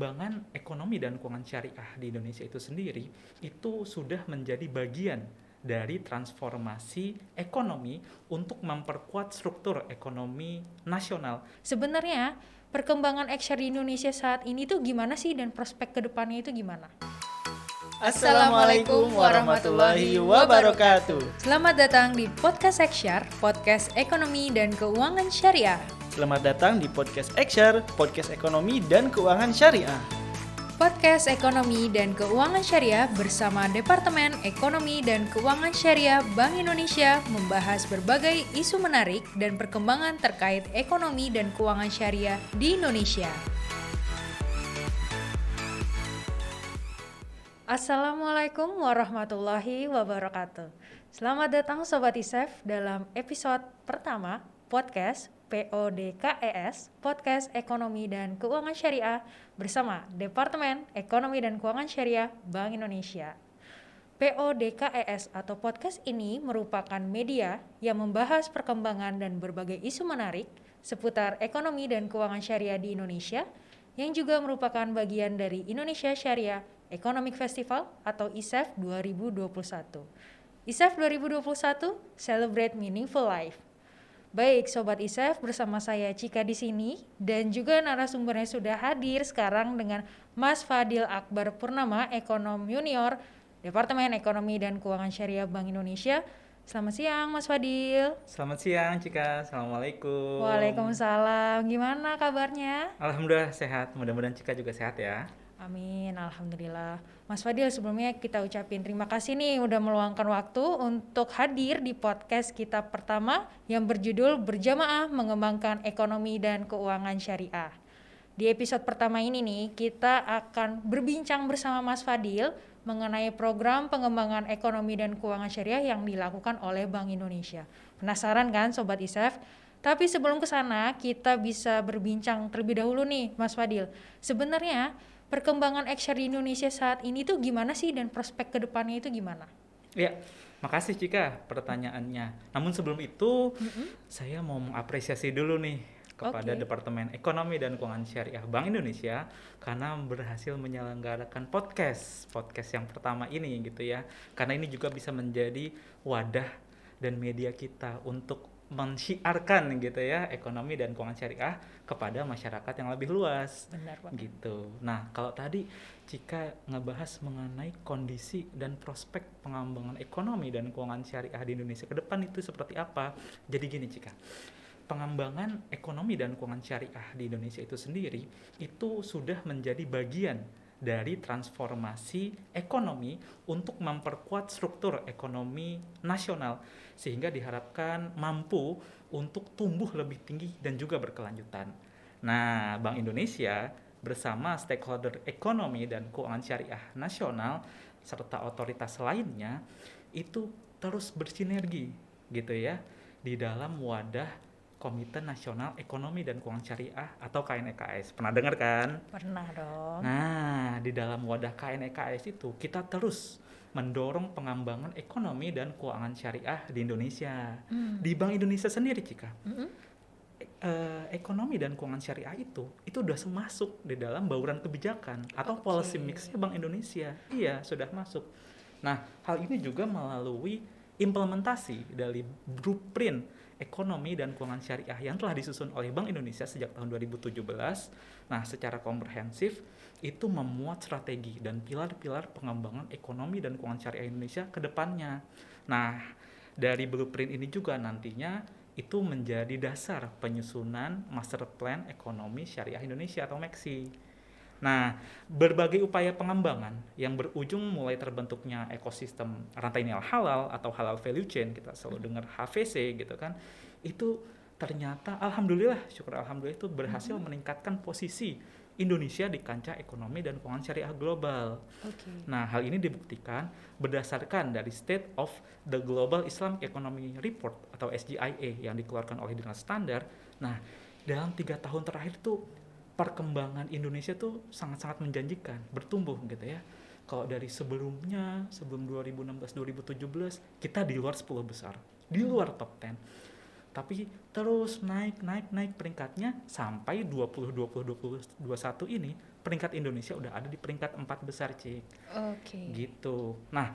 pengembangan ekonomi dan keuangan syariah di Indonesia itu sendiri itu sudah menjadi bagian dari transformasi ekonomi untuk memperkuat struktur ekonomi nasional. Sebenarnya perkembangan ekser di Indonesia saat ini tuh gimana sih dan prospek ke depannya itu gimana? Assalamualaikum warahmatullahi wabarakatuh. Selamat datang di Podcast Eksyar, podcast ekonomi dan keuangan syariah. Selamat datang di Podcast Eksyar, podcast ekonomi dan keuangan syariah. Podcast Ekonomi dan Keuangan Syariah bersama Departemen Ekonomi dan Keuangan Syariah Bank Indonesia membahas berbagai isu menarik dan perkembangan terkait ekonomi dan keuangan syariah di Indonesia. Assalamualaikum warahmatullahi wabarakatuh. Selamat datang Sobat ISEF dalam episode pertama podcast PODKES, Podcast Ekonomi dan Keuangan Syariah bersama Departemen Ekonomi dan Keuangan Syariah Bank Indonesia. PODKES atau podcast ini merupakan media yang membahas perkembangan dan berbagai isu menarik seputar ekonomi dan keuangan syariah di Indonesia yang juga merupakan bagian dari Indonesia Syariah Economic Festival atau ISEF 2021. ISEF 2021 Celebrate Meaningful Life. Baik, sobat ISEF bersama saya Cika di sini dan juga narasumbernya sudah hadir sekarang dengan Mas Fadil Akbar Purnama, ekonom junior Departemen Ekonomi dan Keuangan Syariah Bank Indonesia. Selamat siang Mas Fadil. Selamat siang Cika, Assalamualaikum. Waalaikumsalam. Gimana kabarnya? Alhamdulillah sehat, mudah-mudahan Cika juga sehat ya. Amin, alhamdulillah. Mas Fadil, sebelumnya kita ucapin terima kasih nih udah meluangkan waktu untuk hadir di podcast kita pertama yang berjudul Berjamaah Mengembangkan Ekonomi dan Keuangan Syariah. Di episode pertama ini nih, kita akan berbincang bersama Mas Fadil mengenai program pengembangan ekonomi dan keuangan syariah yang dilakukan oleh Bank Indonesia. Penasaran kan Sobat ISEF? Tapi sebelum ke sana, kita bisa berbincang terlebih dahulu nih Mas Fadil. Sebenarnya perkembangan ekser di Indonesia saat ini tuh gimana sih dan prospek ke depannya itu gimana? Ya, makasih Cika pertanyaannya. Namun sebelum itu, mm-hmm. saya mau mengapresiasi dulu nih kepada okay. Departemen Ekonomi dan Keuangan Syariah Bank Indonesia karena berhasil menyelenggarakan podcast podcast yang pertama ini gitu ya. Karena ini juga bisa menjadi wadah dan media kita untuk mensyiarkan gitu ya ekonomi dan keuangan syariah kepada masyarakat yang lebih luas. Benar, Pak. Gitu. Nah, kalau tadi jika ngebahas mengenai kondisi dan prospek pengembangan ekonomi dan keuangan syariah di Indonesia ke depan itu seperti apa? Jadi gini, Cika. Pengembangan ekonomi dan keuangan syariah di Indonesia itu sendiri itu sudah menjadi bagian dari transformasi ekonomi untuk memperkuat struktur ekonomi nasional sehingga diharapkan mampu untuk tumbuh lebih tinggi dan juga berkelanjutan. Nah, Bank Indonesia bersama stakeholder ekonomi dan keuangan syariah nasional serta otoritas lainnya itu terus bersinergi gitu ya di dalam wadah Komite Nasional Ekonomi dan Keuangan Syariah atau KNEKS. Pernah dengar kan? Pernah dong. Nah, di dalam wadah KNEKS itu kita terus mendorong pengembangan ekonomi dan keuangan syariah di Indonesia. Mm. Di Bank Indonesia sendiri, Cika. Mm -hmm. e ekonomi dan keuangan syariah itu itu udah masuk di dalam bauran kebijakan atau okay. policy mixnya Bank Indonesia. Iya, sudah masuk. Nah, hal ini juga melalui implementasi dari blueprint ekonomi dan keuangan syariah yang telah disusun oleh Bank Indonesia sejak tahun 2017. Nah, secara komprehensif itu memuat strategi dan pilar-pilar pengembangan ekonomi dan keuangan syariah Indonesia ke depannya. Nah, dari blueprint ini juga nantinya itu menjadi dasar penyusunan Master Plan Ekonomi Syariah Indonesia atau MEXI. Nah, berbagai upaya pengembangan yang berujung mulai terbentuknya ekosistem rantai nilai halal atau halal value chain, kita selalu dengar HVC gitu kan, itu ternyata alhamdulillah, syukur alhamdulillah itu berhasil hmm. meningkatkan posisi Indonesia di kancah ekonomi dan keuangan syariah global. Okay. Nah, hal ini dibuktikan berdasarkan dari State of the Global Islamic Economy Report atau SGIA yang dikeluarkan oleh Dinas Standar. Nah, dalam tiga tahun terakhir itu perkembangan Indonesia tuh sangat-sangat menjanjikan, bertumbuh gitu ya. Kalau dari sebelumnya, sebelum 2016-2017, kita di luar 10 besar, di luar top 10 tapi terus naik naik naik peringkatnya sampai 20 20 20 21 ini peringkat Indonesia udah ada di peringkat empat besar cik Oke. Okay. gitu nah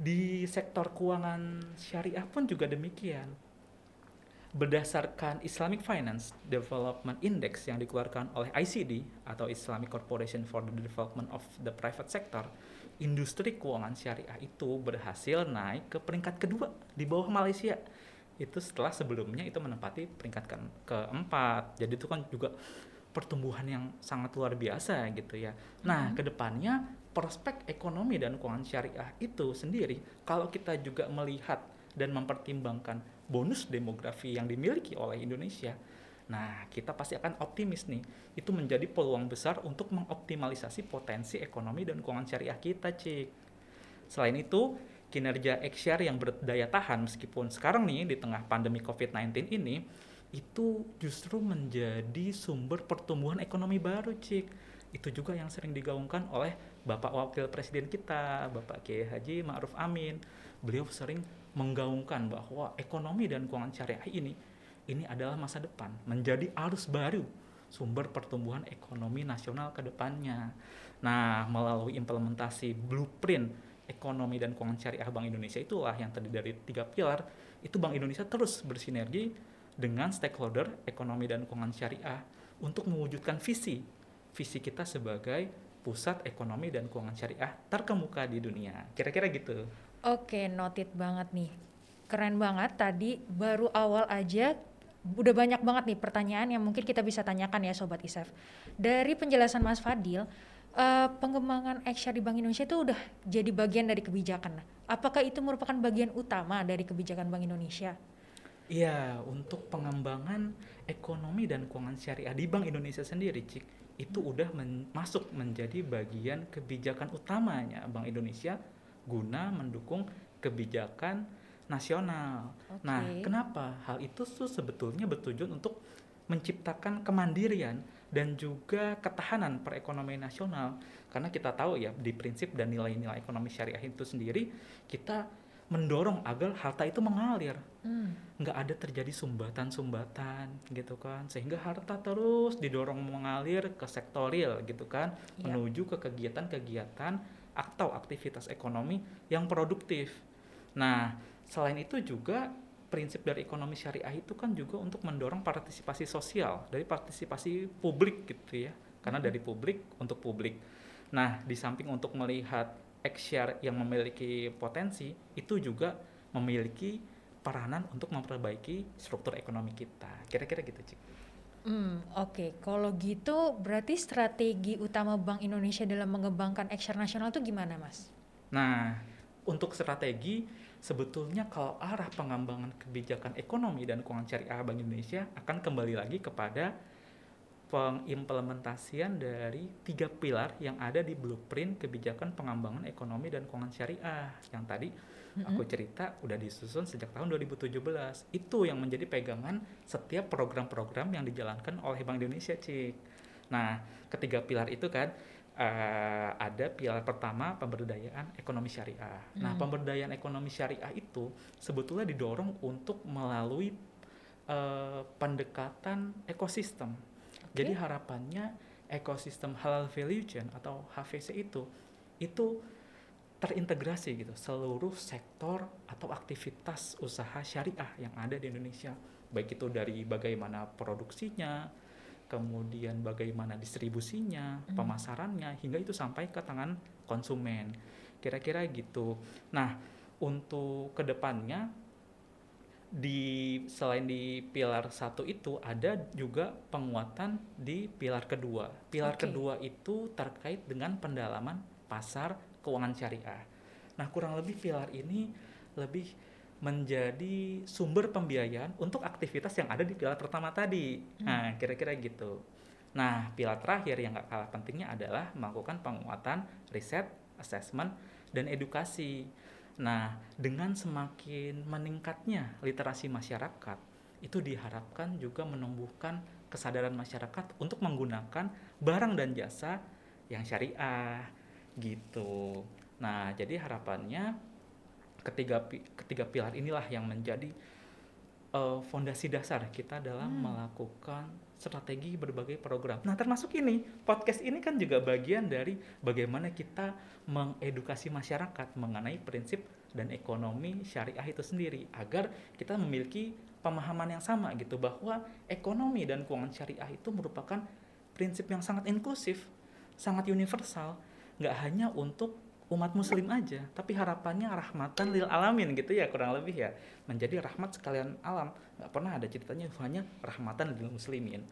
di sektor keuangan syariah pun juga demikian berdasarkan Islamic Finance Development Index yang dikeluarkan oleh ICD atau Islamic Corporation for the Development of the Private Sector, industri keuangan syariah itu berhasil naik ke peringkat kedua di bawah Malaysia. Itu setelah sebelumnya itu menempati peringkat ke keempat. Jadi itu kan juga pertumbuhan yang sangat luar biasa gitu ya. Nah, hmm. ke depannya prospek ekonomi dan keuangan syariah itu sendiri kalau kita juga melihat dan mempertimbangkan bonus demografi yang dimiliki oleh Indonesia, nah kita pasti akan optimis nih. Itu menjadi peluang besar untuk mengoptimalisasi potensi ekonomi dan keuangan syariah kita, Cik. Selain itu, kinerja Xshare yang berdaya tahan meskipun sekarang nih di tengah pandemi COVID-19 ini itu justru menjadi sumber pertumbuhan ekonomi baru, Cik. Itu juga yang sering digaungkan oleh Bapak Wakil Presiden kita, Bapak Kiai Haji Ma'ruf Amin. Beliau sering menggaungkan bahwa ekonomi dan keuangan syariah ini ini adalah masa depan, menjadi arus baru sumber pertumbuhan ekonomi nasional ke depannya. Nah, melalui implementasi blueprint ekonomi dan keuangan syariah Bank Indonesia itulah yang terdiri dari tiga pilar, itu Bank Indonesia terus bersinergi dengan stakeholder ekonomi dan keuangan syariah untuk mewujudkan visi visi kita sebagai pusat ekonomi dan keuangan syariah terkemuka di dunia. Kira-kira gitu. Oke, noted banget nih. Keren banget tadi baru awal aja udah banyak banget nih pertanyaan yang mungkin kita bisa tanyakan ya sobat ISEF. Dari penjelasan Mas Fadil, uh, pengembangan ekshare di Bank Indonesia itu udah jadi bagian dari kebijakan. Apakah itu merupakan bagian utama dari kebijakan Bank Indonesia? Iya, untuk pengembangan ekonomi dan keuangan syariah di Bank Indonesia sendiri, Cik, itu udah men masuk menjadi bagian kebijakan utamanya Bank Indonesia guna mendukung kebijakan nasional. Okay. Nah, kenapa hal itu tuh sebetulnya bertujuan untuk menciptakan kemandirian dan juga ketahanan perekonomian nasional. Karena kita tahu ya di prinsip dan nilai-nilai ekonomi syariah itu sendiri kita mendorong agar harta itu mengalir, hmm. nggak ada terjadi sumbatan-sumbatan gitu kan, sehingga harta terus didorong mengalir ke sektor real gitu kan, yep. Iya. menuju ke kegiatan-kegiatan atau aktivitas ekonomi yang produktif. Nah, selain itu juga prinsip dari ekonomi syariah itu kan juga untuk mendorong partisipasi sosial dari partisipasi publik gitu ya. Karena dari publik untuk publik. Nah, di samping untuk melihat share yang memiliki potensi, itu juga memiliki peranan untuk memperbaiki struktur ekonomi kita. Kira-kira gitu, Cik. Hmm, oke. Okay. Kalau gitu berarti strategi utama Bank Indonesia dalam mengembangkan ekspor nasional itu gimana, Mas? Nah, untuk strategi sebetulnya kalau arah pengembangan kebijakan ekonomi dan keuangan syariah Bank Indonesia akan kembali lagi kepada pengimplementasian dari tiga pilar yang ada di blueprint kebijakan pengembangan ekonomi dan keuangan syariah. Yang tadi mm-hmm. aku cerita udah disusun sejak tahun 2017 itu yang menjadi pegangan setiap program-program yang dijalankan oleh Bank Indonesia cik. Nah ketiga pilar itu kan uh, ada pilar pertama pemberdayaan ekonomi syariah. Mm. nah pemberdayaan ekonomi syariah itu sebetulnya didorong untuk melalui uh, pendekatan ekosistem Okay. Jadi harapannya ekosistem halal value chain atau HVC itu itu terintegrasi gitu seluruh sektor atau aktivitas usaha syariah yang ada di Indonesia baik itu dari bagaimana produksinya kemudian bagaimana distribusinya mm. pemasarannya hingga itu sampai ke tangan konsumen kira-kira gitu nah untuk ke depannya di selain di pilar satu itu ada juga penguatan di pilar kedua. Pilar okay. kedua itu terkait dengan pendalaman pasar keuangan syariah. Nah, kurang lebih pilar ini lebih menjadi sumber pembiayaan untuk aktivitas yang ada di pilar pertama tadi. Hmm. Nah, kira-kira gitu. Nah, pilar terakhir yang gak kalah pentingnya adalah melakukan penguatan riset, assessment, dan edukasi. Nah, dengan semakin meningkatnya literasi masyarakat, itu diharapkan juga menumbuhkan kesadaran masyarakat untuk menggunakan barang dan jasa yang syariah gitu. Nah, jadi harapannya ketiga ketiga pilar inilah yang menjadi uh, fondasi dasar kita dalam hmm. melakukan strategi berbagai program. Nah, termasuk ini podcast ini kan juga bagian dari bagaimana kita mengedukasi masyarakat mengenai prinsip dan ekonomi syariah itu sendiri agar kita memiliki pemahaman yang sama gitu bahwa ekonomi dan keuangan syariah itu merupakan prinsip yang sangat inklusif, sangat universal, nggak hanya untuk umat muslim aja tapi harapannya rahmatan lil alamin gitu ya kurang lebih ya menjadi rahmat sekalian alam nggak pernah ada ceritanya hanya rahmatan lil muslimin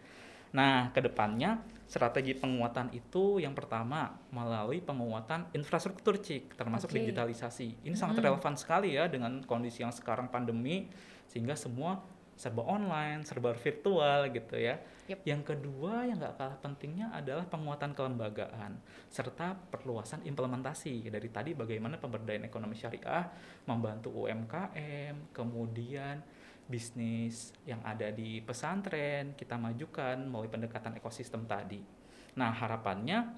nah ke depannya strategi penguatan itu yang pertama melalui penguatan infrastruktur cik termasuk okay. digitalisasi ini mm -hmm. sangat relevan sekali ya dengan kondisi yang sekarang pandemi sehingga semua serba online, serba virtual gitu ya. Yep. Yang kedua yang gak kalah pentingnya adalah penguatan kelembagaan serta perluasan implementasi dari tadi bagaimana pemberdayaan ekonomi syariah membantu UMKM, kemudian bisnis yang ada di pesantren kita majukan melalui pendekatan ekosistem tadi. Nah harapannya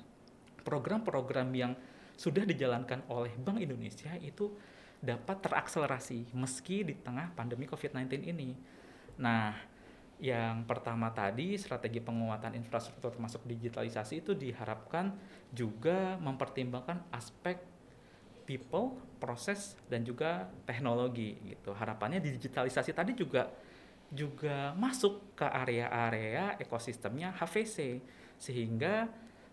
program-program yang sudah dijalankan oleh Bank Indonesia itu dapat terakselerasi meski di tengah pandemi COVID-19 ini Nah, yang pertama tadi strategi penguatan infrastruktur termasuk digitalisasi itu diharapkan juga mempertimbangkan aspek people, proses dan juga teknologi gitu. Harapannya digitalisasi tadi juga juga masuk ke area-area ekosistemnya HVC sehingga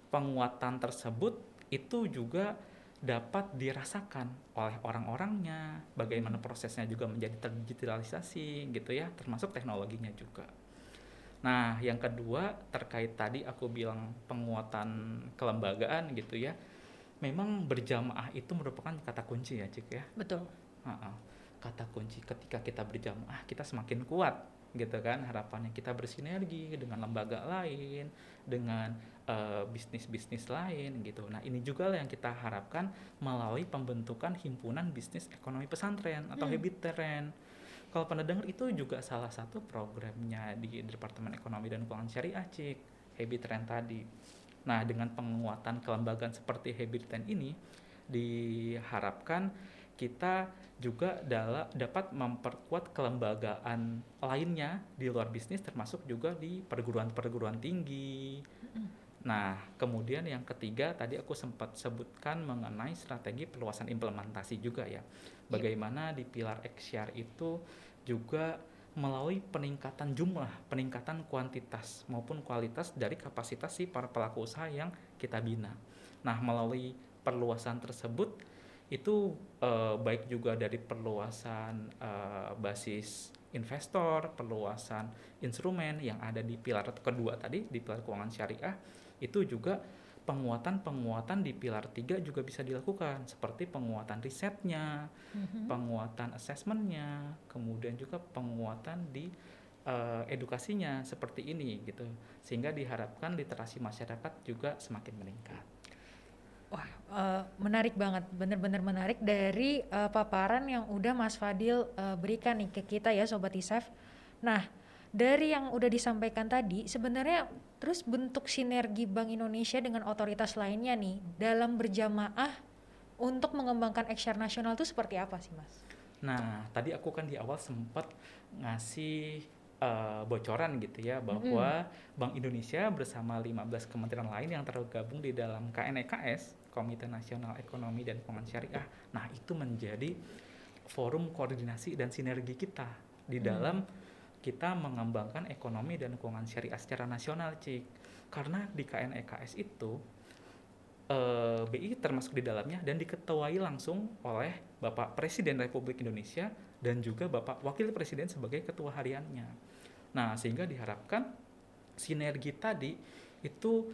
penguatan tersebut itu juga dapat dirasakan oleh orang-orangnya, bagaimana prosesnya juga menjadi terdigitalisasi gitu ya, termasuk teknologinya juga. Nah, yang kedua terkait tadi aku bilang penguatan kelembagaan gitu ya, memang berjamaah itu merupakan kata kunci ya, Cik ya. Betul. Kata kunci ketika kita berjamaah kita semakin kuat gitu kan harapannya kita bersinergi dengan lembaga lain dengan uh, bisnis-bisnis lain gitu. Nah ini juga yang kita harapkan melalui pembentukan himpunan bisnis ekonomi pesantren atau hmm. habit trend kalau pernah dengar itu juga salah satu programnya di Departemen Ekonomi dan Keuangan Syariah Cik. Habit trend tadi. Nah dengan penguatan kelembagaan seperti habit trend ini diharapkan kita juga dala, dapat memperkuat kelembagaan lainnya di luar bisnis termasuk juga di perguruan-perguruan tinggi. Nah, kemudian yang ketiga tadi aku sempat sebutkan mengenai strategi perluasan implementasi juga ya. Iya. Bagaimana di pilar XR itu juga melalui peningkatan jumlah, peningkatan kuantitas maupun kualitas dari kapasitas si para pelaku usaha yang kita bina. Nah, melalui perluasan tersebut itu uh, baik juga dari perluasan uh, basis investor, perluasan instrumen yang ada di pilar kedua tadi di pilar keuangan syariah itu juga penguatan-penguatan di pilar tiga juga bisa dilakukan seperti penguatan risetnya, mm-hmm. penguatan asesmennya, kemudian juga penguatan di uh, edukasinya seperti ini gitu sehingga diharapkan literasi masyarakat juga semakin meningkat. Wah, uh, menarik banget, bener-bener menarik dari uh, paparan yang udah Mas Fadil uh, berikan nih ke kita ya Sobat Isef. Nah, dari yang udah disampaikan tadi, sebenarnya terus bentuk sinergi Bank Indonesia dengan otoritas lainnya nih dalam berjamaah untuk mengembangkan ekshare nasional itu seperti apa sih Mas? Nah, tadi aku kan di awal sempat ngasih uh, bocoran gitu ya bahwa mm. Bank Indonesia bersama 15 kementerian lain yang tergabung di dalam KNEKS Komite Nasional Ekonomi dan Keuangan Syariah. Nah, itu menjadi forum koordinasi dan sinergi kita di mm. dalam kita mengembangkan ekonomi dan keuangan syariah secara nasional, Cik. Karena di KNEKS itu eh, BI termasuk di dalamnya dan diketuai langsung oleh Bapak Presiden Republik Indonesia dan juga Bapak Wakil Presiden sebagai ketua hariannya. Nah, sehingga diharapkan sinergi tadi itu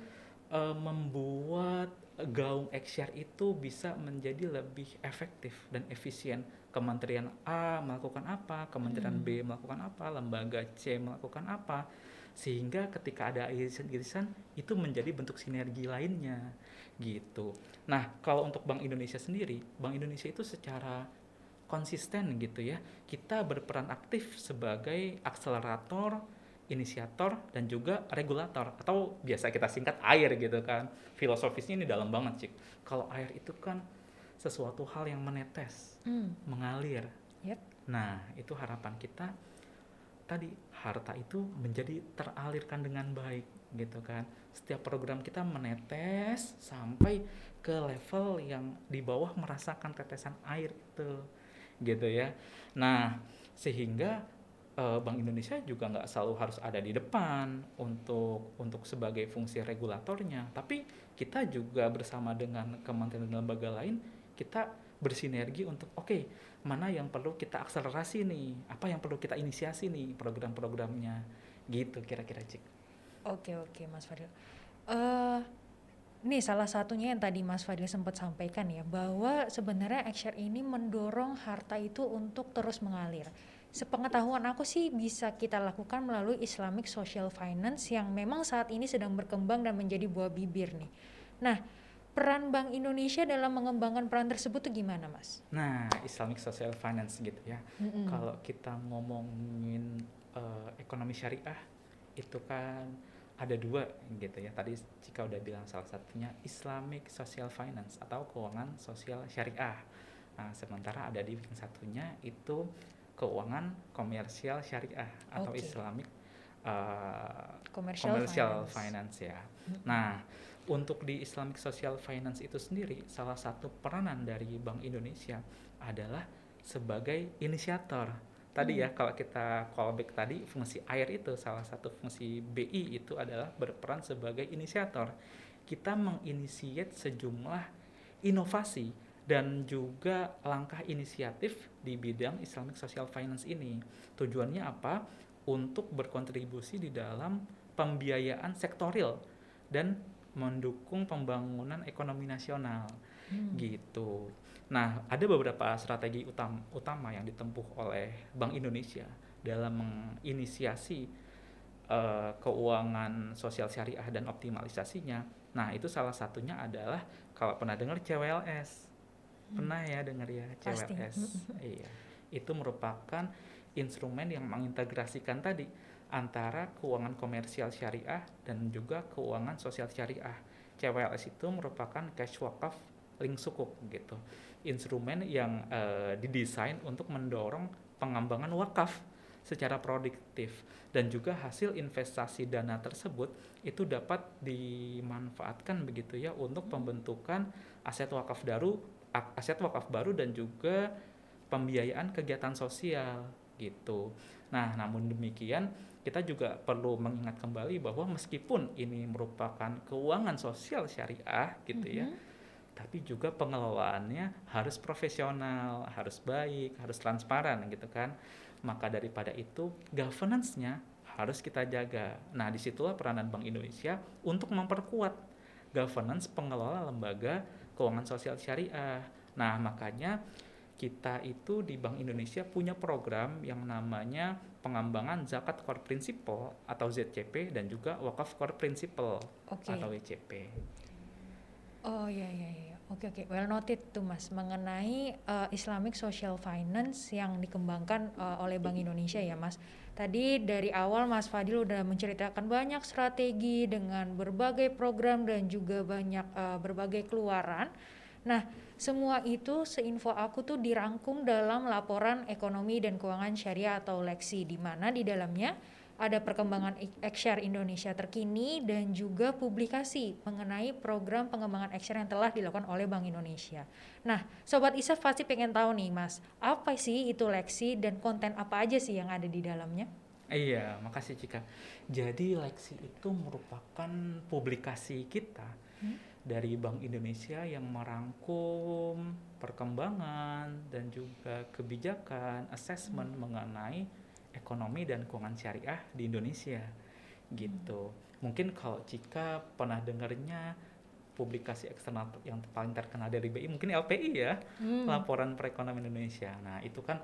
uh, membuat gaung XR itu bisa menjadi lebih efektif dan efisien. Kementerian A melakukan apa, Kementerian hmm. B melakukan apa, lembaga C melakukan apa, sehingga ketika ada irisan-irisan itu menjadi bentuk sinergi lainnya gitu. Nah, kalau untuk Bank Indonesia sendiri, Bank Indonesia itu secara konsisten gitu ya. Kita berperan aktif sebagai akselerator, inisiator dan juga regulator atau biasa kita singkat air gitu kan. Filosofisnya ini dalam banget, Cik. Kalau air itu kan sesuatu hal yang menetes, hmm. mengalir. Yep. Nah, itu harapan kita tadi harta itu menjadi teralirkan dengan baik gitu kan setiap program kita menetes sampai ke level yang di bawah merasakan tetesan air itu gitu ya nah sehingga uh, Bank Indonesia juga nggak selalu harus ada di depan untuk untuk sebagai fungsi regulatornya tapi kita juga bersama dengan kementerian dan lembaga lain kita bersinergi untuk oke okay, mana yang perlu kita akselerasi nih? Apa yang perlu kita inisiasi nih program-programnya? Gitu kira-kira cik. Oke oke mas Fadil. Uh, nih salah satunya yang tadi mas Fadil sempat sampaikan ya bahwa sebenarnya Exshare ini mendorong harta itu untuk terus mengalir. Sepengetahuan aku sih bisa kita lakukan melalui Islamic Social Finance yang memang saat ini sedang berkembang dan menjadi buah bibir nih. Nah peran Bank Indonesia dalam mengembangkan peran tersebut tuh gimana, Mas? Nah, Islamic Social Finance gitu ya. Mm-hmm. Kalau kita ngomongin uh, ekonomi syariah itu kan ada dua gitu ya. Tadi Cika udah bilang salah satunya Islamic Social Finance atau keuangan sosial syariah. Nah, sementara ada di yang satunya itu keuangan komersial syariah atau okay. Islamic uh, commercial, commercial finance. finance ya. Mm-hmm. Nah, untuk di Islamic Social Finance itu sendiri salah satu peranan dari Bank Indonesia adalah sebagai inisiator. Tadi ya, hmm. ya kalau kita callback tadi fungsi air itu salah satu fungsi BI itu adalah berperan sebagai inisiator. Kita menginisiat sejumlah inovasi dan juga langkah inisiatif di bidang Islamic Social Finance ini. Tujuannya apa? Untuk berkontribusi di dalam pembiayaan sektoril dan mendukung pembangunan ekonomi nasional hmm. gitu. Nah, ada beberapa strategi utama, utama yang ditempuh oleh Bank Indonesia dalam menginisiasi uh, keuangan sosial syariah dan optimalisasinya. Nah, itu salah satunya adalah kalau pernah dengar CWLS. Hmm. Pernah ya dengar ya CWLS. iya. Itu merupakan instrumen yang mengintegrasikan tadi antara keuangan komersial syariah dan juga keuangan sosial syariah. CWLS itu merupakan cash wakaf link sukuk gitu. Instrumen yang uh, didesain untuk mendorong pengembangan wakaf secara produktif dan juga hasil investasi dana tersebut itu dapat dimanfaatkan begitu ya untuk pembentukan aset wakaf baru aset wakaf baru dan juga pembiayaan kegiatan sosial gitu. Nah, namun demikian kita juga perlu mengingat kembali bahwa meskipun ini merupakan keuangan sosial syariah gitu mm -hmm. ya mm-hmm. tapi juga pengelolaannya harus profesional harus baik harus transparan gitu kan maka daripada itu governance-nya harus kita jaga nah di situlah peranan Bank Indonesia untuk memperkuat governance pengelola lembaga keuangan sosial syariah nah makanya kita itu di Bank Indonesia punya program yang namanya pengembangan zakat core principle atau ZCP dan juga wakaf core principle okay. atau WCP. Oh iya iya iya. Oke oke. Well noted tuh Mas mengenai uh, Islamic Social Finance yang dikembangkan uh, oleh Bank Indonesia ya Mas. Tadi dari awal Mas Fadil udah menceritakan banyak strategi dengan berbagai program dan juga banyak uh, berbagai keluaran. Nah, semua itu seinfo aku tuh dirangkum dalam laporan ekonomi dan keuangan syariah atau Leksi di mana di dalamnya ada perkembangan Ekshare Indonesia terkini dan juga publikasi mengenai program pengembangan Ekshare yang telah dilakukan oleh Bank Indonesia. Nah, Sobat Isaf pasti pengen tahu nih Mas, apa sih itu Leksi dan konten apa aja sih yang ada di dalamnya? Iya, makasih Cika. Jadi Leksi itu merupakan publikasi kita hmm? Dari Bank Indonesia yang merangkum perkembangan dan juga kebijakan assessment hmm. mengenai ekonomi dan keuangan syariah di Indonesia gitu. Hmm. Mungkin kalau Cika pernah dengarnya publikasi eksternal yang paling terkenal dari BI mungkin LPI ya, hmm. laporan perekonomian Indonesia. Nah, itu kan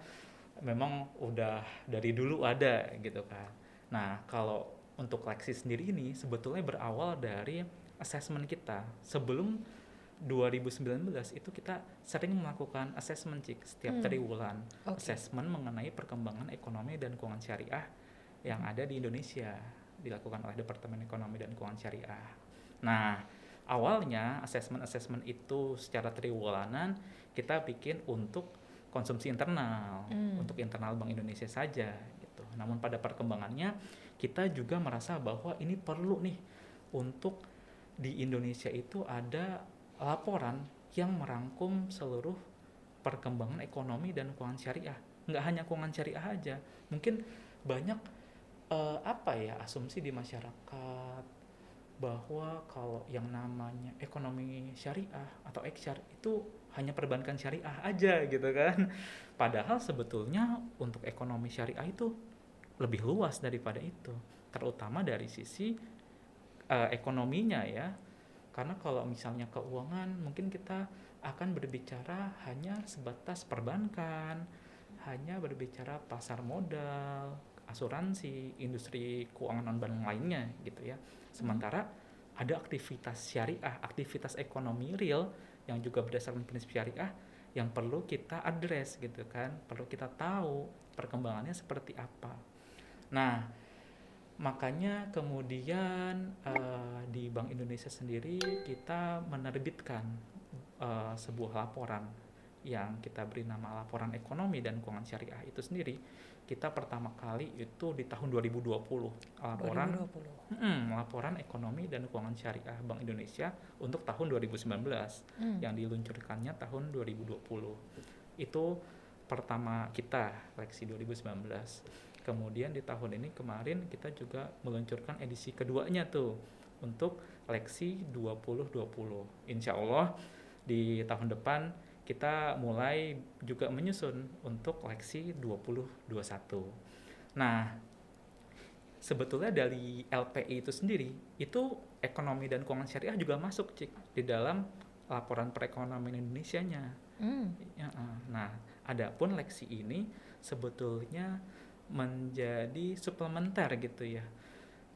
memang udah dari dulu ada gitu kan. Nah, kalau untuk Lexi sendiri ini sebetulnya berawal dari assessment kita sebelum 2019 itu kita sering melakukan assessment cik setiap hmm. triwulan okay. assessment mengenai perkembangan ekonomi dan keuangan syariah yang ada di Indonesia dilakukan oleh Departemen Ekonomi dan Keuangan Syariah. Nah, awalnya assessment-assessment itu secara triwulanan kita bikin untuk konsumsi internal, hmm. untuk internal Bank Indonesia saja gitu. Namun pada perkembangannya kita juga merasa bahwa ini perlu nih untuk di Indonesia itu ada laporan yang merangkum seluruh perkembangan ekonomi dan keuangan syariah. Nggak hanya keuangan syariah aja, mungkin banyak uh, apa ya asumsi di masyarakat bahwa kalau yang namanya ekonomi syariah atau eksyar itu hanya perbankan syariah aja gitu kan. Padahal sebetulnya untuk ekonomi syariah itu lebih luas daripada itu, terutama dari sisi uh, ekonominya ya. Karena kalau misalnya keuangan mungkin kita akan berbicara hanya sebatas perbankan, hanya berbicara pasar modal, asuransi, industri keuangan non bank lainnya gitu ya. Sementara ada aktivitas syariah, aktivitas ekonomi real yang juga berdasarkan prinsip syariah yang perlu kita address gitu kan, perlu kita tahu perkembangannya seperti apa. Nah, makanya kemudian uh, di Bank Indonesia sendiri kita menerbitkan uh, sebuah laporan yang kita beri nama laporan ekonomi dan keuangan syariah itu sendiri kita pertama kali itu di tahun 2020 laporan 2020. Hmm, laporan ekonomi dan keuangan syariah Bank Indonesia untuk tahun 2019 hmm. yang diluncurkannya tahun 2020 itu pertama kita leksi 2019 kemudian di tahun ini kemarin kita juga meluncurkan edisi keduanya tuh untuk leksi 2020 insya Allah di tahun depan kita mulai juga menyusun untuk leksi 2021. Nah, sebetulnya dari LPI itu sendiri, itu ekonomi dan keuangan syariah juga masuk cik di dalam laporan perekonomian Indonesia-nya. Mm. Ya, nah, adapun leksi ini sebetulnya menjadi suplementer gitu ya.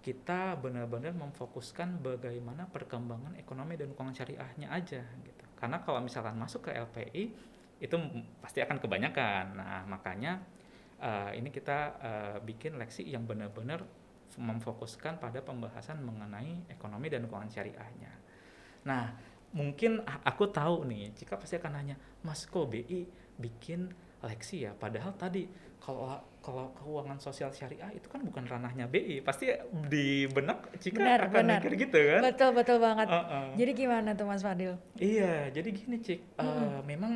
Kita benar-benar memfokuskan bagaimana perkembangan ekonomi dan keuangan syariahnya aja gitu. Karena kalau misalkan masuk ke LPI itu pasti akan kebanyakan. Nah makanya uh, ini kita uh, bikin leksi yang benar-benar memfokuskan pada pembahasan mengenai ekonomi dan keuangan syariahnya. Nah mungkin aku tahu nih jika pasti akan nanya mas kok BI bikin leksi ya? Padahal tadi kalau kalau keuangan sosial syariah itu kan bukan ranahnya BI pasti di benak jika benar, akan benar. mikir gitu kan betul betul banget uh -uh. jadi gimana tuh Mas Fadil iya jadi gini cik uh, -hmm. memang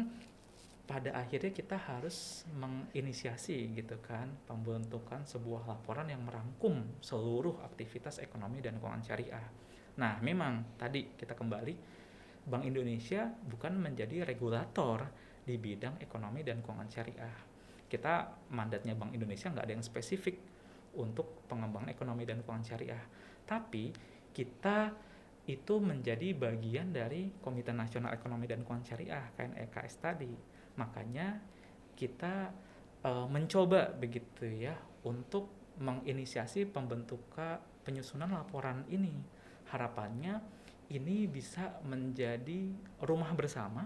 pada akhirnya kita harus menginisiasi gitu kan pembentukan sebuah laporan yang merangkum seluruh aktivitas ekonomi dan keuangan syariah. Nah, memang tadi kita kembali Bank Indonesia bukan menjadi regulator di bidang ekonomi dan keuangan syariah. Kita mandatnya Bank Indonesia nggak ada yang spesifik untuk pengembangan ekonomi dan keuangan syariah. Tapi kita itu menjadi bagian dari Komite Nasional Ekonomi dan Keuangan Syariah KNEKS tadi. Makanya kita e, mencoba begitu ya untuk menginisiasi pembentukan penyusunan laporan ini. Harapannya ini bisa menjadi rumah bersama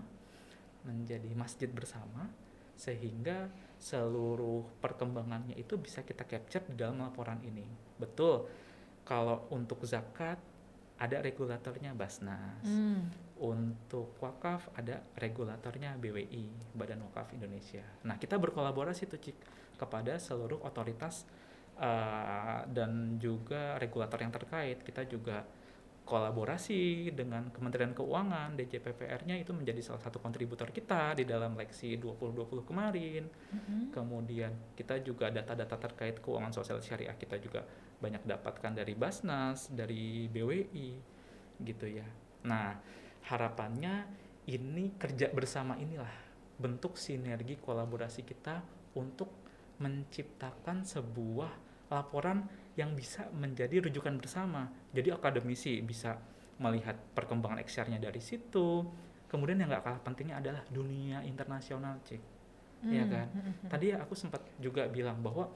menjadi masjid bersama sehingga seluruh perkembangannya itu bisa kita capture di dalam laporan ini. Betul. Kalau untuk zakat ada regulatornya Basnas. Hmm. Untuk wakaf ada regulatornya BWI, Badan Wakaf Indonesia. Nah, kita berkolaborasi tuh Cik kepada seluruh otoritas uh, dan juga regulator yang terkait. Kita juga kolaborasi dengan Kementerian Keuangan, DJPPR-nya itu menjadi salah satu kontributor kita di dalam leksi 2020 kemarin. Mm-hmm. Kemudian kita juga data-data terkait keuangan sosial syariah kita juga banyak dapatkan dari Basnas, dari BWI gitu ya. Nah, harapannya ini kerja bersama inilah bentuk sinergi kolaborasi kita untuk menciptakan sebuah laporan yang bisa menjadi rujukan bersama. Jadi akademisi bisa melihat perkembangan XR-nya dari situ. Kemudian yang nggak kalah pentingnya adalah dunia internasional, cek. Hmm. Ya kan? Hmm, hmm. Tadi aku sempat juga bilang bahwa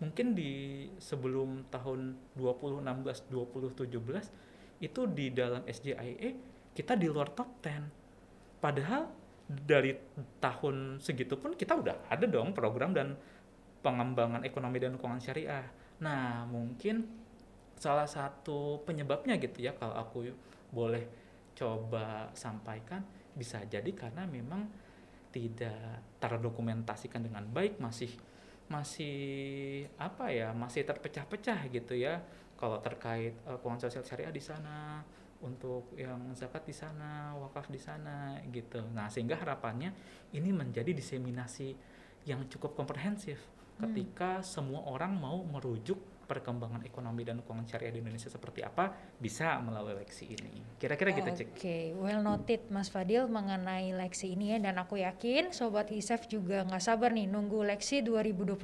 mungkin di sebelum tahun 2016 2017 itu di dalam SJIE kita di luar top 10. Padahal dari tahun segitu pun kita udah ada dong program dan pengembangan ekonomi dan keuangan syariah Nah, mungkin salah satu penyebabnya gitu ya kalau aku boleh coba sampaikan bisa jadi karena memang tidak terdokumentasikan dengan baik masih masih apa ya masih terpecah-pecah gitu ya kalau terkait uh, keuangan sosial syariah di sana untuk yang zakat di sana wakaf di sana gitu nah sehingga harapannya ini menjadi diseminasi yang cukup komprehensif. Ketika hmm. semua orang mau merujuk perkembangan ekonomi dan keuangan syariah di Indonesia seperti apa bisa melalui leksi ini. Kira-kira gitu, Cik. Oke, okay. well noted Mas Fadil mengenai leksi ini ya dan aku yakin sobat ISEF juga nggak sabar nih nunggu leksi 2021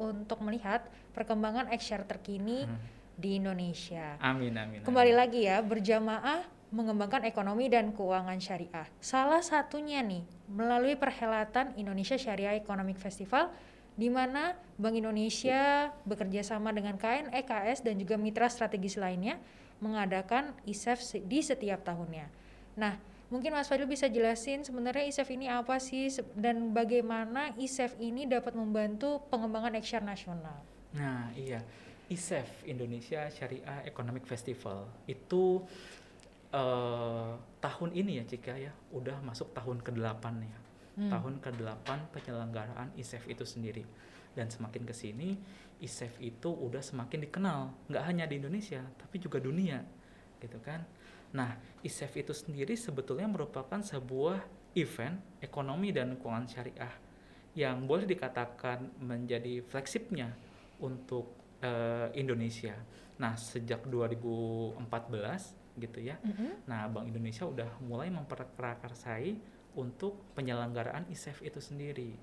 untuk melihat perkembangan ekshare terkini hmm. di Indonesia. Amin, amin. Kembali amin. lagi ya, berjamaah mengembangkan ekonomi dan keuangan syariah. Salah satunya nih melalui perhelatan Indonesia Syariah Economic Festival di mana Bank Indonesia bekerja sama dengan KN EKS dan juga mitra strategis lainnya mengadakan ISEF di setiap tahunnya. Nah, mungkin Mas Fadil bisa jelasin sebenarnya ISEF ini apa sih dan bagaimana ISEF ini dapat membantu pengembangan ekshar nasional. Nah, iya. ISEF Indonesia Syariah Economic Festival itu uh, tahun ini ya Cika ya, udah masuk tahun ke-8 ya hmm. tahun ke-8 penyelenggaraan ISEF itu sendiri. Dan semakin ke sini ISEF itu udah semakin dikenal, nggak hanya di Indonesia, tapi juga dunia, gitu kan. Nah, ISEF itu sendiri sebetulnya merupakan sebuah event ekonomi dan keuangan syariah yang boleh dikatakan menjadi flagshipnya untuk uh, Indonesia. Nah, sejak 2014 gitu ya. Mm -hmm. Nah, Bank Indonesia udah mulai memperprakarsai untuk penyelenggaraan ISEF itu sendiri.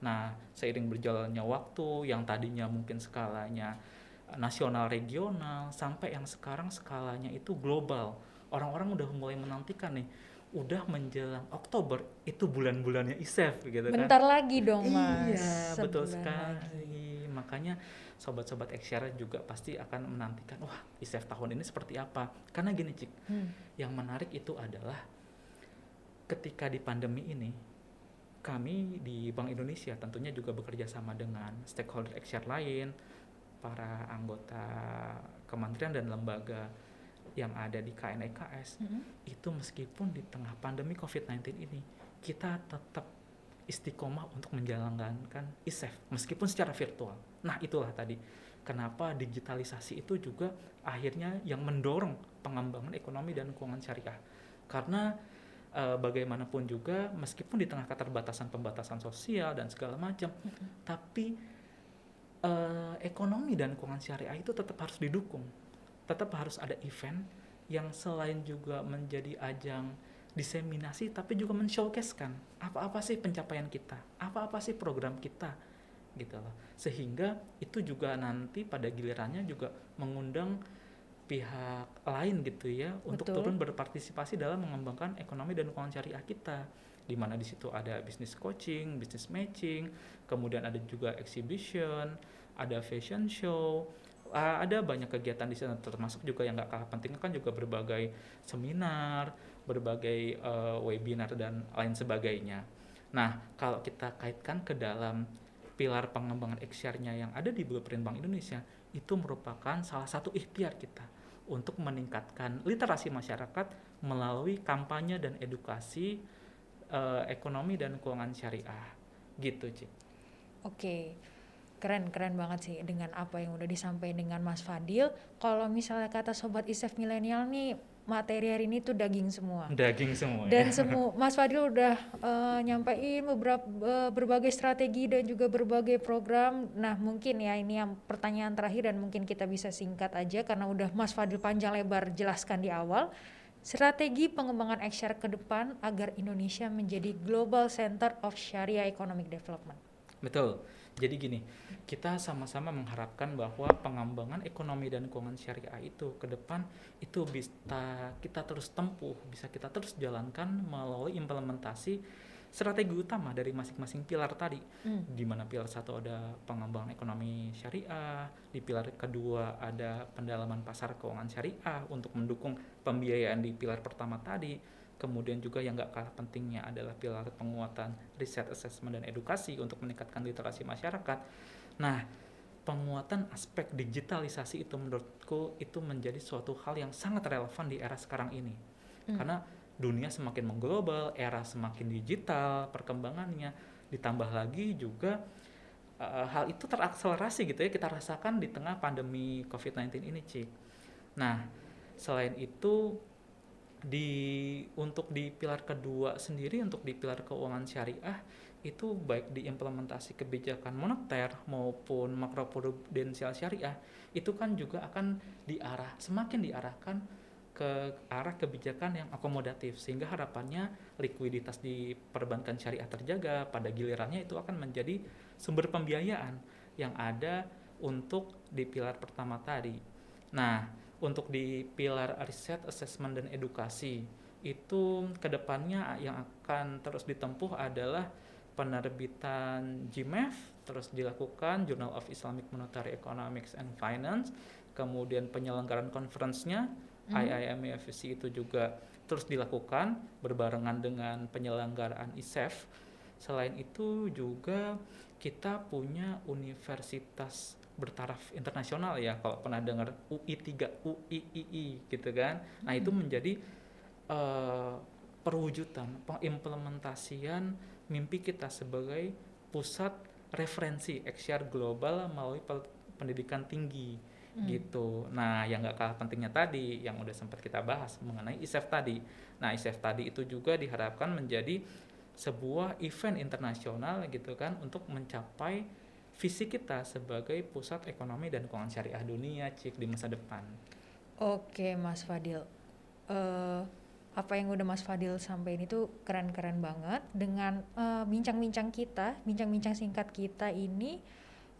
Nah, seiring berjalannya waktu yang tadinya mungkin skalanya nasional regional sampai yang sekarang skalanya itu global. Orang-orang udah mulai menantikan nih udah menjelang Oktober itu bulan-bulannya ISEF gitu kan. Bentar lagi dong, Mas. Iya, betul sekali. Lagi. Makanya sobat-sobat Exshare juga pasti akan menantikan, wah, ISEF tahun ini seperti apa? Karena gini, Cik. Hmm. Yang menarik itu adalah ketika di pandemi ini kami di Bank Indonesia tentunya juga bekerja sama dengan stakeholder ekshare lain, para anggota kementerian dan lembaga yang ada di KNEKS mm -hmm. itu meskipun di tengah pandemi COVID-19 ini kita tetap istiqomah untuk menjalankan ISEF meskipun secara virtual. Nah, itulah tadi kenapa digitalisasi itu juga akhirnya yang mendorong pengembangan ekonomi dan keuangan syariah. Karena uh, bagaimanapun juga meskipun di tengah keterbatasan pembatasan sosial dan segala macam mm-hmm. tapi uh, ekonomi dan keuangan syariah itu tetap harus didukung. Tetap harus ada event yang selain juga menjadi ajang diseminasi tapi juga men-showcasekan. Apa-apa sih pencapaian kita? Apa-apa sih program kita? Gitu loh. Sehingga itu juga nanti pada gilirannya juga mengundang pihak lain gitu ya Betul. untuk turun berpartisipasi dalam mengembangkan ekonomi dan keuangan syariah kita di mana di situ ada bisnis coaching, bisnis matching, kemudian ada juga exhibition, ada fashion show, ada banyak kegiatan di sana termasuk juga yang nggak kalah penting kan juga berbagai seminar, berbagai uh, webinar dan lain sebagainya. Nah, kalau kita kaitkan ke dalam pilar pengembangan XR-nya yang ada di Blueprint Bank Indonesia, itu merupakan salah satu ikhtiar kita untuk meningkatkan literasi masyarakat melalui kampanye dan edukasi uh, ekonomi dan keuangan syariah. Gitu Cik. Oke. Keren keren banget sih dengan apa yang udah disampaikan dengan Mas Fadil. Kalau misalnya kata sobat isef milenial nih materi hari ini tuh daging semua. Daging semua. Dan ya. semua Mas Fadil udah uh, nyampein beberapa uh, berbagai strategi dan juga berbagai program. Nah, mungkin ya ini yang pertanyaan terakhir dan mungkin kita bisa singkat aja karena udah Mas Fadil panjang lebar jelaskan di awal. Strategi pengembangan ekshare ke depan agar Indonesia menjadi Global Center of Sharia Economic Development. Betul. Jadi gini, kita sama-sama mengharapkan bahwa pengembangan ekonomi dan keuangan syariah itu ke depan itu bisa kita terus tempuh, bisa kita terus jalankan melalui implementasi strategi utama dari masing-masing pilar tadi. Hmm. Di mana pilar satu ada pengembangan ekonomi syariah, di pilar kedua ada pendalaman pasar keuangan syariah untuk mendukung pembiayaan di pilar pertama tadi Kemudian juga yang gak kalah pentingnya adalah pilar penguatan riset, assessment, dan edukasi untuk meningkatkan literasi masyarakat. Nah, penguatan aspek digitalisasi itu menurutku itu menjadi suatu hal yang sangat relevan di era sekarang ini. Hmm. Karena dunia semakin mengglobal, era semakin digital, perkembangannya ditambah lagi juga uh, hal itu terakselerasi gitu ya kita rasakan di tengah pandemi COVID-19 ini, Cik. Nah, selain itu di untuk di pilar kedua sendiri untuk di pilar keuangan syariah itu baik di implementasi kebijakan moneter maupun makroprudensial syariah itu kan juga akan diarah semakin diarahkan ke arah kebijakan yang akomodatif sehingga harapannya likuiditas di perbankan syariah terjaga pada gilirannya itu akan menjadi sumber pembiayaan yang ada untuk di pilar pertama tadi. Nah, untuk di pilar riset, assessment dan edukasi itu ke depannya yang akan terus ditempuh adalah penerbitan GMF terus dilakukan Journal of Islamic Monetary Economics and Finance kemudian penyelenggaraan conference-nya mm. IIMFC itu juga terus dilakukan berbarengan dengan penyelenggaraan ISEF selain itu juga kita punya universitas bertaraf internasional ya kalau pernah dengar UI 3 UIII gitu kan nah itu menjadi uh, perwujudan pengimplementasian mimpi kita sebagai pusat referensi XR global melalui pendidikan tinggi hmm. gitu. Nah, yang nggak kalah pentingnya tadi, yang udah sempat kita bahas mengenai ISEF tadi. Nah, ISEF tadi itu juga diharapkan menjadi sebuah event internasional gitu kan untuk mencapai visi kita sebagai pusat ekonomi dan keuangan syariah dunia, cik di masa depan. Oke, Mas Fadil. Uh, apa yang udah Mas Fadil sampaikan itu keren-keren banget dengan eh, bincang-bincang uh, kita, bincang-bincang singkat kita ini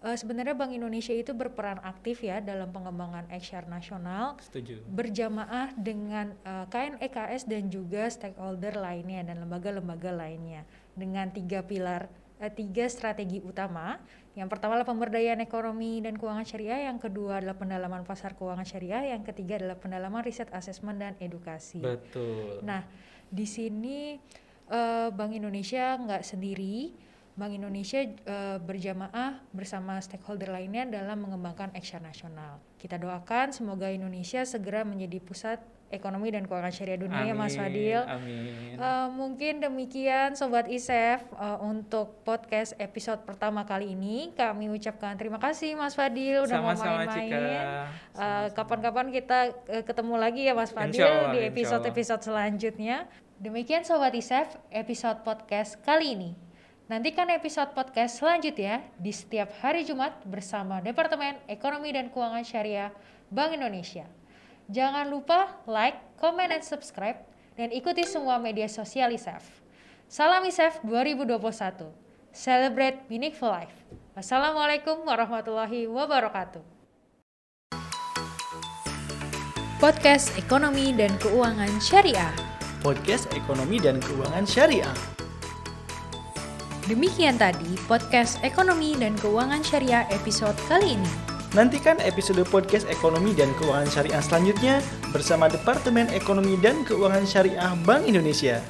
uh, sebenarnya Bank Indonesia itu berperan aktif ya dalam pengembangan XR nasional. Setuju. Berjamaah dengan uh, KNEKS dan juga stakeholder lainnya dan lembaga-lembaga lainnya dengan tiga pilar tiga strategi utama yang pertama adalah pemberdayaan ekonomi dan keuangan syariah, yang kedua adalah pendalaman pasar keuangan syariah, yang ketiga adalah pendalaman riset asesmen dan edukasi. Betul. Nah, di sini uh, Bank Indonesia nggak sendiri, Bank Indonesia uh, berjamaah bersama stakeholder lainnya dalam mengembangkan action nasional. Kita doakan semoga Indonesia segera menjadi pusat ekonomi dan keuangan syariah dunia amin, ya Mas Fadil. Amin. Uh, mungkin demikian Sobat ISEF uh, untuk podcast episode pertama kali ini. Kami ucapkan terima kasih Mas Fadil udah Sama -sama mau main-main. Uh, kapan-kapan kita uh, ketemu lagi ya Mas Fadil Allah, di episode-episode selanjutnya. Demikian Sobat ISEF episode podcast kali ini. Nantikan episode podcast selanjutnya di setiap hari Jumat bersama Departemen Ekonomi dan Keuangan Syariah Bank Indonesia. Jangan lupa like, comment, dan subscribe, dan ikuti semua media sosial ISEF. Salam ISEF 2021. Celebrate meaningful life. Wassalamualaikum warahmatullahi wabarakatuh. Podcast Ekonomi dan Keuangan Syariah. Podcast Ekonomi dan Keuangan Syariah. Demikian tadi podcast Ekonomi dan Keuangan Syariah episode kali ini. Nantikan episode podcast ekonomi dan keuangan syariah selanjutnya bersama Departemen Ekonomi dan Keuangan Syariah Bank Indonesia.